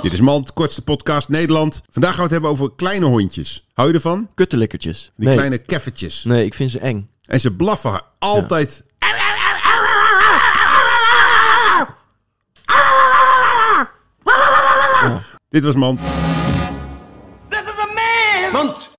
Dit is Mand, kortste podcast Nederland. Vandaag gaan we het hebben over kleine hondjes. Hou je ervan? Kuttelikkertjes. Die kleine keffertjes. Nee, ik vind ze eng. En ze blaffen altijd. Dit was Mand. Dit is een man! Mand.